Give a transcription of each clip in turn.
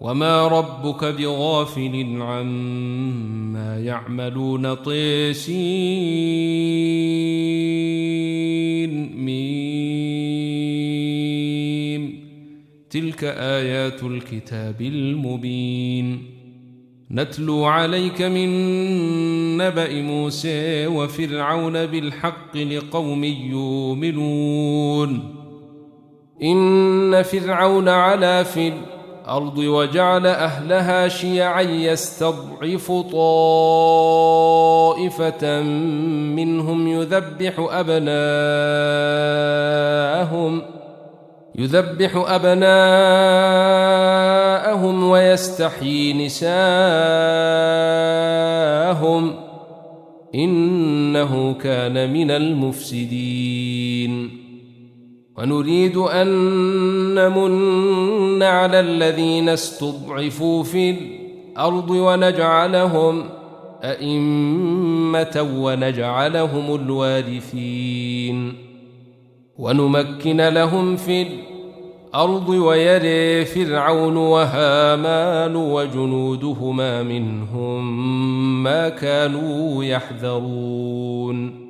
وما ربك بغافل عما يعملون طيسين ميم. تلك آيات الكتاب المبين. نتلو عليك من نبأ موسى وفرعون بالحق لقوم يؤمنون. إن فرعون علا في وجعل أهلها شيعا يستضعف طائفة منهم يذبح أبناءهم يذبح أبناءهم ويستحيي نساءهم. إنه كان من المفسدين. ونريد أن نمن على الذين استضعفوا في الأرض ونجعلهم أئمة ونجعلهم الوارثين. ونمكن لهم في الأرض ويري فرعون وهامان وجنودهما منهم ما كانوا يحذرون.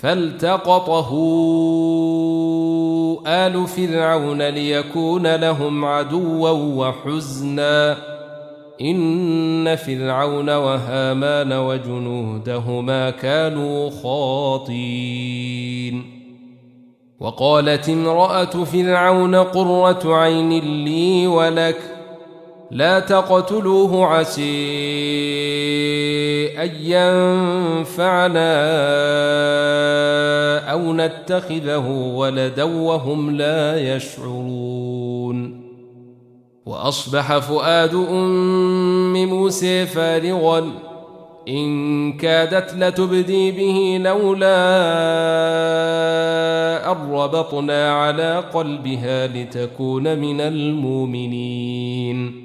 فالتقطه آل فرعون ليكون لهم عدوا وحزنا. إن فرعون وهامان وجنودهما كانوا خاطين وقالت امرأة فرعون قرة عين لي ولك لا تقتلوه عسي أن ينفعنا أو نتخذه ولدا وهم لا يشعرون. وأصبح فؤاد أم موسى فارغا. إن كادت لتبدي به لولا أن ربطنا على قلبها لتكون من المؤمنين.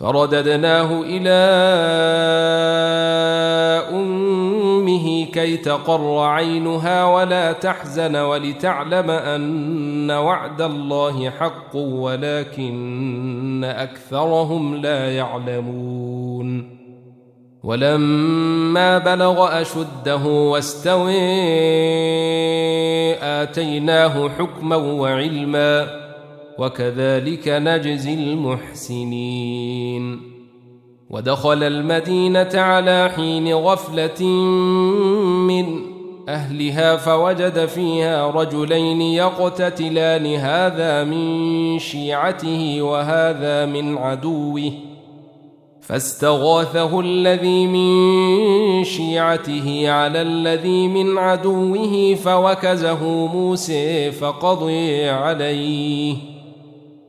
فرددناه إلى أمه كي تقر عينها ولا تحزن ولتعلم أن وعد الله حق ولكن أكثرهم لا يعلمون. ولما بلغ أشده واستوي آتيناه حكما وعلما وكذلك نجزي المحسنين. ودخل المدينة على حين غفلة من أهلها فوجد فيها رجلين يقتتلان. هذا من شيعته وهذا من عدوه. فاستغاثه الذي من شيعته على الذي من عدوه فوكزه موسى فقضي عليه.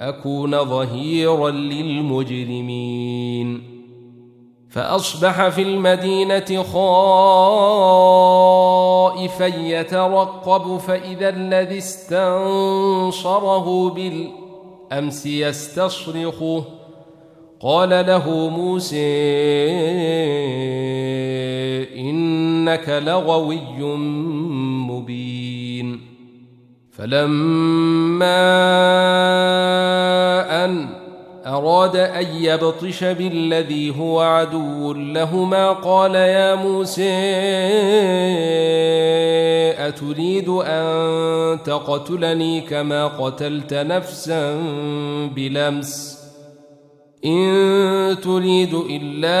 أكون ظهيرا للمجرمين. فأصبح في المدينة خائفا يترقب فإذا الذي استنصره بالأمس يستصرخه. قال له موسى إن إنك لغوي مبين. فلما أن أراد أن يبطش بالذي هو عدو لهما قال يا موسى أتريد أن تقتلني كما قتلت نفسا بلمس إن تريد إلا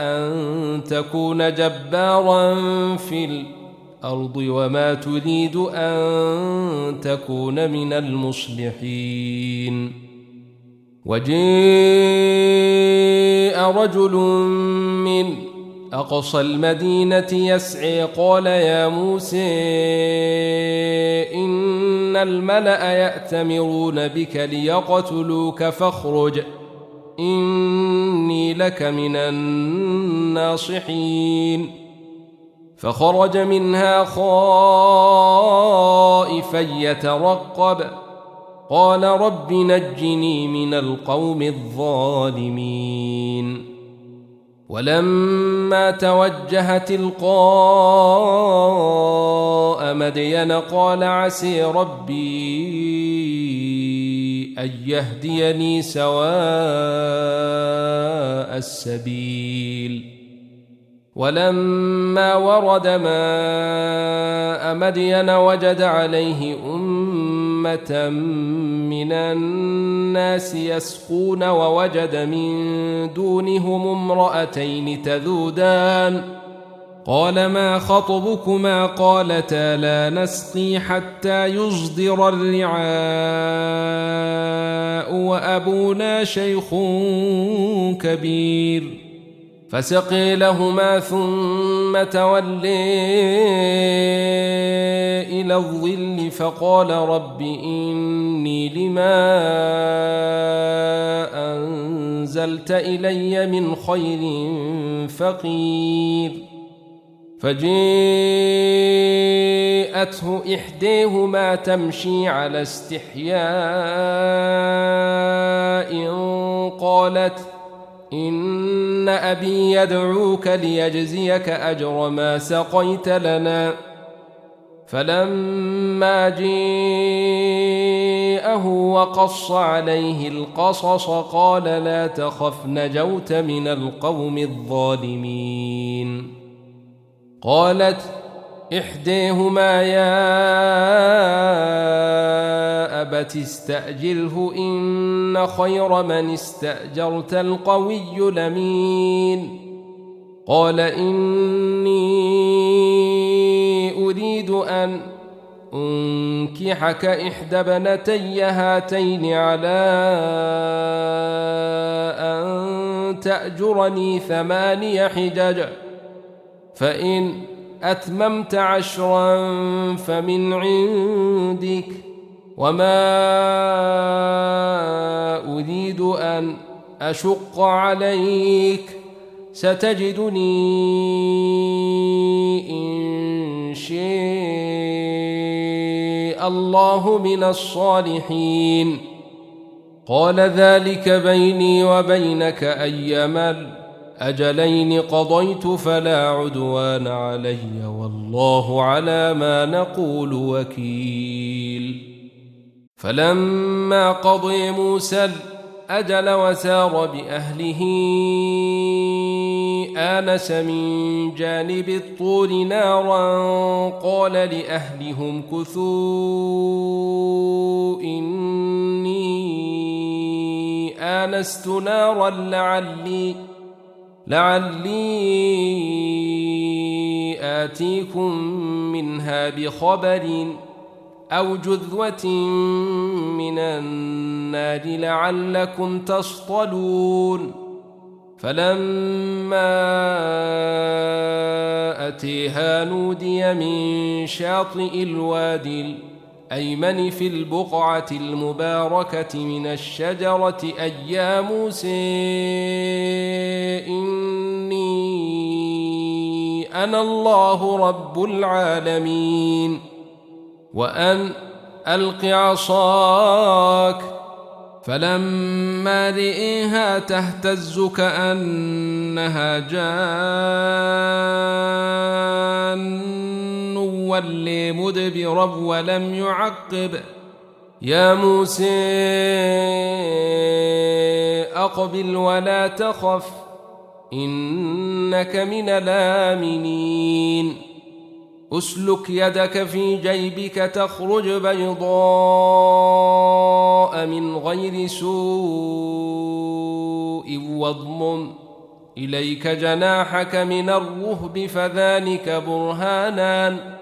أن تكون جبارا في الأرض وما تريد أن تكون من المصلحين. وجاء رجل من أقصى المدينة يسعي قال يا موسى إن الملأ يأتمرون بك ليقتلوك فاخرج إني لك من الناصحين. فخرج منها خائفا يترقب. قال رب نجني من القوم الظالمين. ولما توجه تلقاء مدين قال عسي ربي أن يهديني سواء السبيل. ولما ورد ماء مدين وجد عليه أمة من الناس يسقون ووجد من دونهم امرأتين تذودان. قال ما خطبكما؟ قالتا لا نسقي حتى يصدر الرعاء وأبونا شيخ كبير. فسقي لهما ثم تولي إلى الظل فقال رب إني لما أنزلت إلي من خير فقير. فجاءته إحداهما تمشي على استحياء قالت إن أبي يدعوك ليجزيك أجر ما سقيت لنا. فلما جاءه وقص عليه القصص قال لا تخف نجوت من القوم الظالمين. قالت إحداهما يا أبت استأجله إن خير من استأجرت القوي لمين قال إني أريد أن أنكحك إحدى بنتي هاتين على أن تأجرني ثماني حجج فإن أتممت عشرا فمن عندك وما أريد أن أشق عليك ستجدني إن شاء الله من الصالحين. قال ذلك بيني وبينك أيما الأجلين قضيت فلا عدوان علي والله على ما نقول وكيل. فلما قضي موسى الأجل وسار بأهله آنس من جانب الطور نارا قال لأهلهم كثوا إني آنست نارا لعلي لعلي آتيكم منها بخبر أو جذوة من النار لعلكم تصطلون. فلما أتيها نودي من شاطئ الوادي الأيمن في البقعة المباركة من الشجرة أي يا موسى إني أنا الله رب العالمين وأن ألق عصاك فلما رئيها تهتز كأن إنها جان ولي مدبرا ولم يعقب. يا موسى أقبل ولا تخف إنك من الآمنين. أسلك يدك في جيبك تخرج بيضاء من غير سوء واضمم. إليك جناحك من الرهب فذلك برهانان.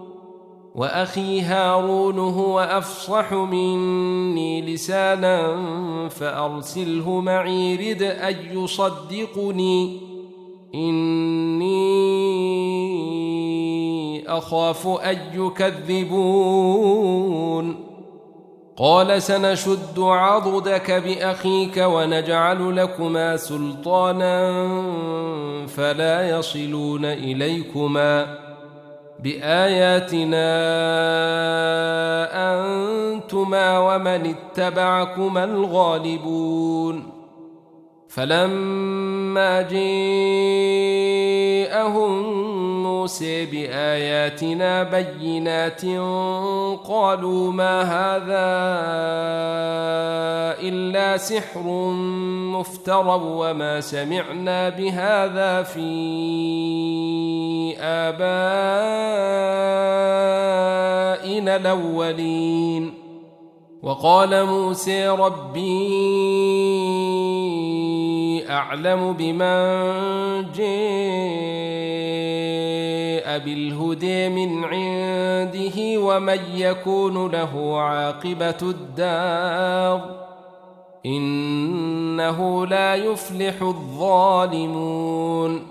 وأخي هارون هو أفصح مني لسانا فأرسله معي رد أن يصدقني. إني أخاف أن يكذبون. قال سنشد عضدك بأخيك ونجعل لكما سلطانا فلا يصلون إليكما. بآياتنا أنتما ومن اتبعكما الغالبون. فلما جاءهم موسى بآياتنا بينات قالوا ما هذا إلا سحر مفترى وما سمعنا بهذا في آبائنا الأولين. وقال موسى ربي أعلم بمن جاء بالهدى من عنده ومن يكون له عاقبة الدار. إنه لا يفلح الظالمون.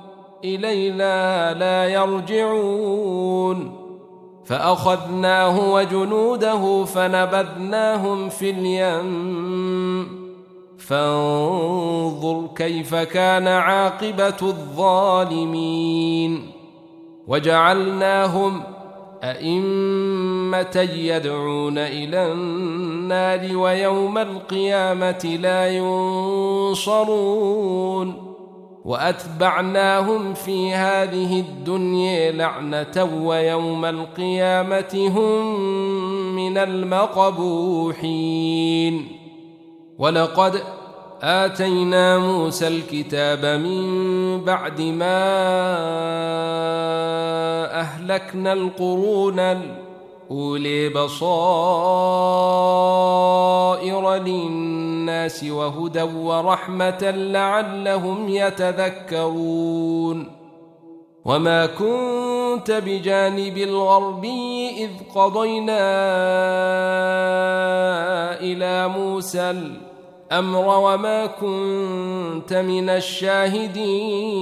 إلينا لا يرجعون. فأخذناه وجنوده فنبذناهم في اليم. فانظر كيف كان عاقبة الظالمين. وجعلناهم أئمة يدعون إلى النار ويوم القيامة لا ينصرون. وأتبعناهم في هذه الدنيا لعنة ويوم القيامة هم من المقبوحين. ولقد آتينا موسى الكتاب من بعد ما أهلكنا القرون الأولي بصائر للناس وهدى ورحمة لعلهم يتذكرون. وما كنت بجانب الغربي إذ قضينا إلى موسى الأمر وما كنت من الشاهدين.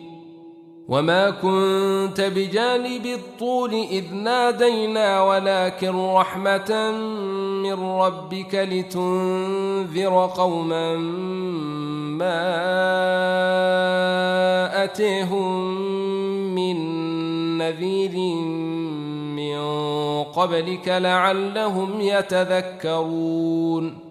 وما كنت بجانب الطول إذ نادينا ولكن رحمة من ربك لتنذر قوما ما أتيهم من نذير من قبلك لعلهم يتذكرون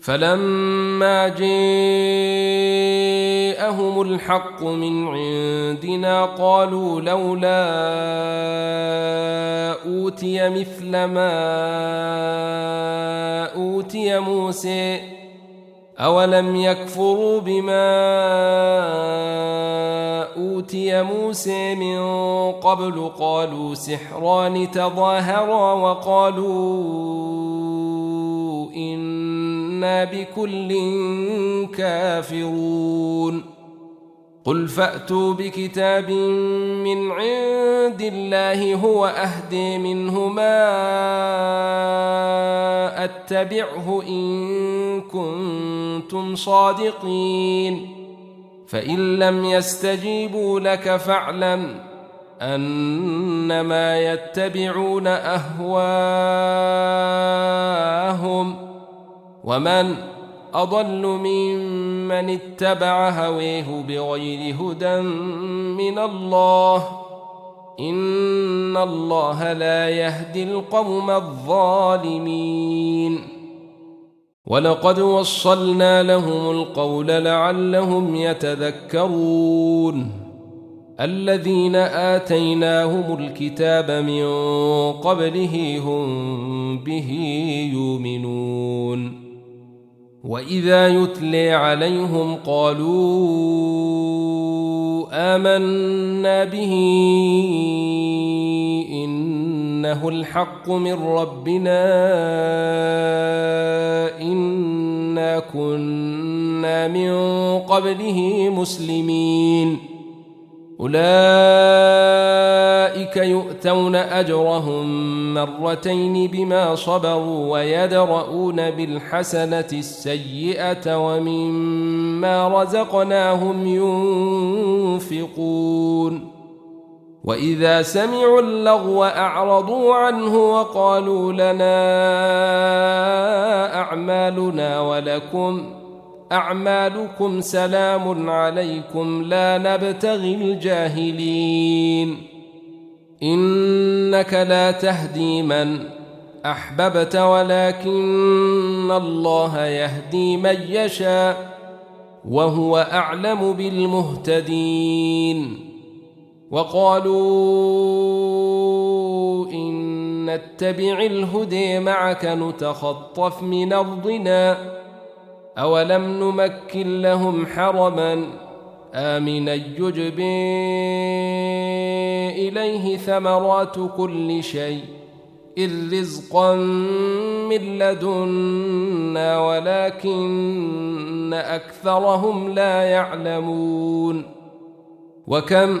فلما جاءهم الحق من عندنا قالوا لولا أوتي مثل ما أوتي موسى أولم يكفروا بما أوتي موسى من قبل؟ قالوا سحران تظاهرا وقالوا إن إنا بكل كافرون. قل فأتوا بكتاب من عند الله هو أهدي منه ما أتبعه إن كنتم صادقين. فإن لم يستجيبوا لك فاعلم أنما يتبعون أهواءهم. ومن أضل ممن اتبع هويه بغير هدى من الله إن الله لا يهدي القوم الظالمين. ولقد وصلنا لهم القول لعلهم يتذكرون. الذين آتيناهم الكتاب من قبله هم به يؤمنون. واذا يتلي عليهم قالوا امنا به انه الحق من ربنا انا كنا من قبله مسلمين أولئك يؤتون أجرهم مرتين بما صبروا ويدرؤون بالحسنة السيئة ومما رزقناهم ينفقون. وإذا سمعوا اللغو أعرضوا عنه وقالوا لنا أعمالنا ولكم ۖ أعمالكم سلام عليكم لا نبتغي الجاهلين. إنك لا تهدي من أحببت ولكن الله يهدي من يشاء وهو أعلم بالمهتدين. وقالوا إن نتبع الهدي معك نتخطف من أرضنا. أولم نمكن لهم حرما آمنا يجبي إليه ثمرات كل شيء إذ رزقا من لدنا ولكن أكثرهم لا يعلمون وكم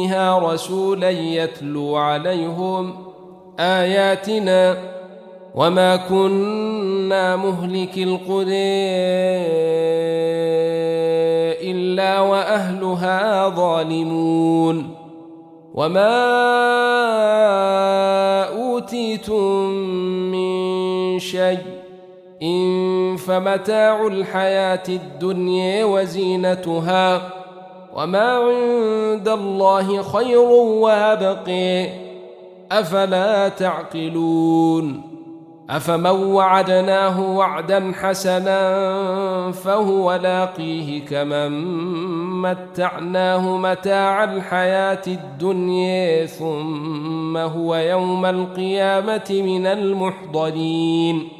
أمها رسولا يتلو عليهم آياتنا وما كنا مهلك القرى إلا وأهلها ظالمون وما أوتيتم من شيء إن فمتاع الحياة الدنيا وزينتها وما عند الله خير وابقي أفلا تعقلون أفمن وعدناه وعدا حسنا فهو لاقيه كمن متعناه متاع الحياة الدنيا ثم هو يوم القيامة من المحضرين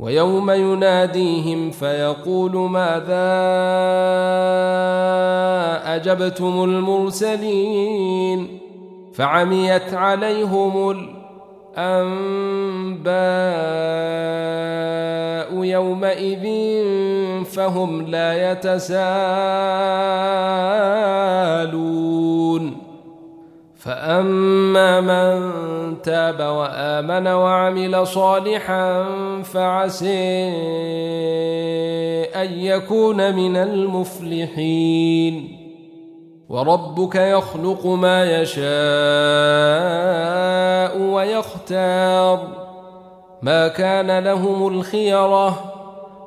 ويوم يناديهم فيقول ماذا أجبتم المرسلين فعميت عليهم الأنباء يومئذ فهم لا يتساءلون. فأما من تاب وآمن وعمل صالحا فعسي أن يكون من المفلحين. وربك يخلق ما يشاء ويختار. ما كان لهم الخيرة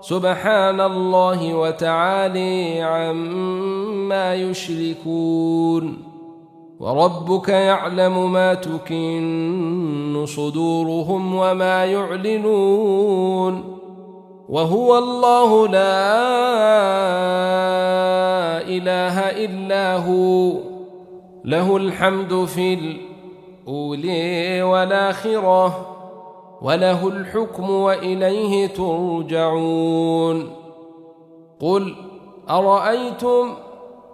سبحان الله وتعالي عما يشركون. وربك يعلم ما تكن صدورهم وما يعلنون وهو الله لا إله إلا هو له الحمد في الاولي والآخرة وله الحكم وإليه ترجعون قل أرأيتم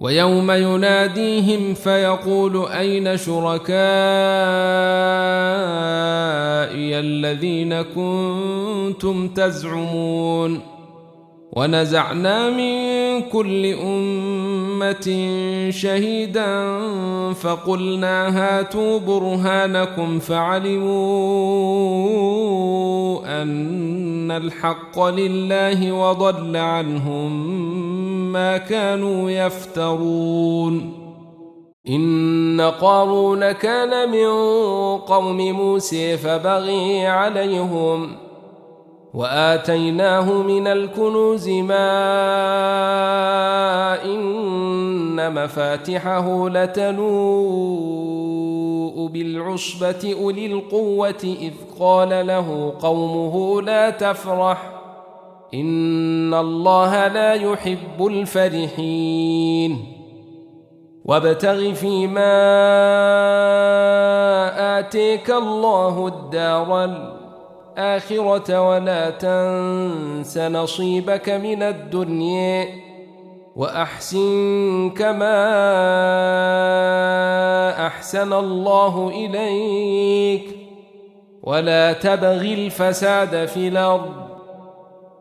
ويوم يناديهم فيقول أين شركائي الذين كنتم تزعمون ونزعنا من كل أمة شهيدا فقلنا هاتوا برهانكم فعلموا أن الحق لله وضل عنهم ما كانوا يفترون. إن قارون كان من قوم موسى فبغي عليهم ۖ وآتيناه من الكنوز ما إن مفاتحه لتنوء بالعصبة أولي القوة إذ قال له قومه لا تفرح. إن الله لا يحب الفرحين. وابتغ فيما آتيك الله الدار الآخرة ولا تنس نصيبك من الدنيا وأحسن كما أحسن الله إليك. ولا تبغ الفساد في الأرض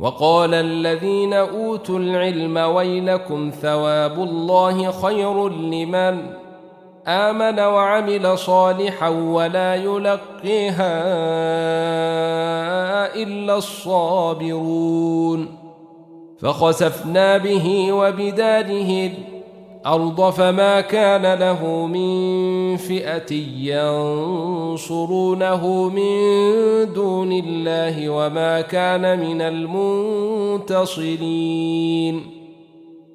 وقال الذين أوتوا العلم ويلكم ثواب الله خير لمن آمن وعمل صالحا ولا يلقيها إلا الصابرون فخسفنا به وبداره الأرض فما كان له من فئة ينصرونه من دون الله وما كان من المنتصرين.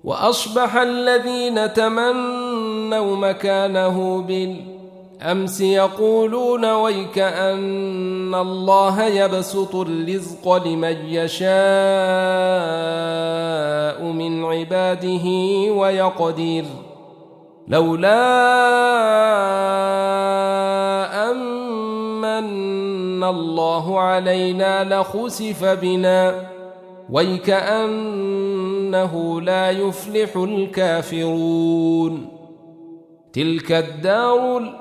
وأصبح الذين تمنوا مكانه بالأمس يقولون ويك أن الله يبسط الرزق لمن يشاء من عباده ويقدر لولا أمن الله علينا لخسف بنا. ويكأنه لا يفلح الكافرون. تلك الدار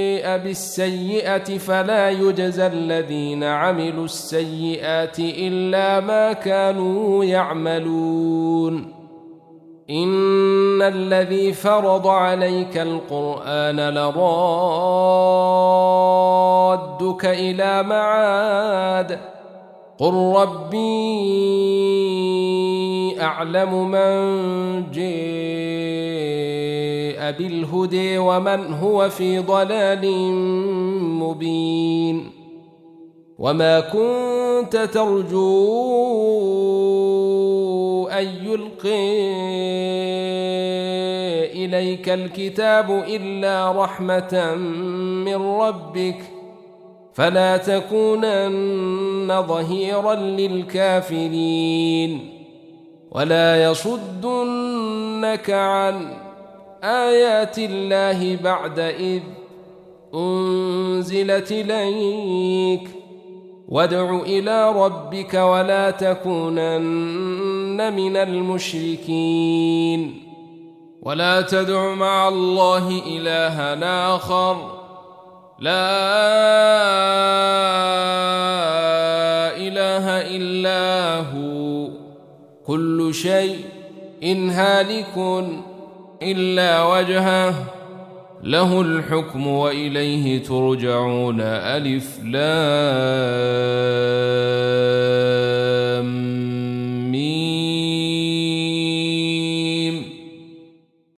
بالسيئة فلا يجزى الذين عملوا السيئات إلا ما كانوا يعملون. إن الذي فرض عليك القرآن لرادك إلى معاد. قل ربي أعلم من جاء بالهدي ومن هو في ضلال مبين وما كنت ترجو أن يلقي إليك الكتاب إلا رحمة من ربك فلا تكونن ظهيرا للكافرين ولا يصدنك عن آيات الله بعد إذ أنزلت إليك. وادع إلى ربك ولا تكونن من المشركين. ولا تدع مع الله إلها آخر. لا إله إلا هو. كل شيء إن هالك. إلا وجهه. له الحكم وإليه ترجعون. ألف لام.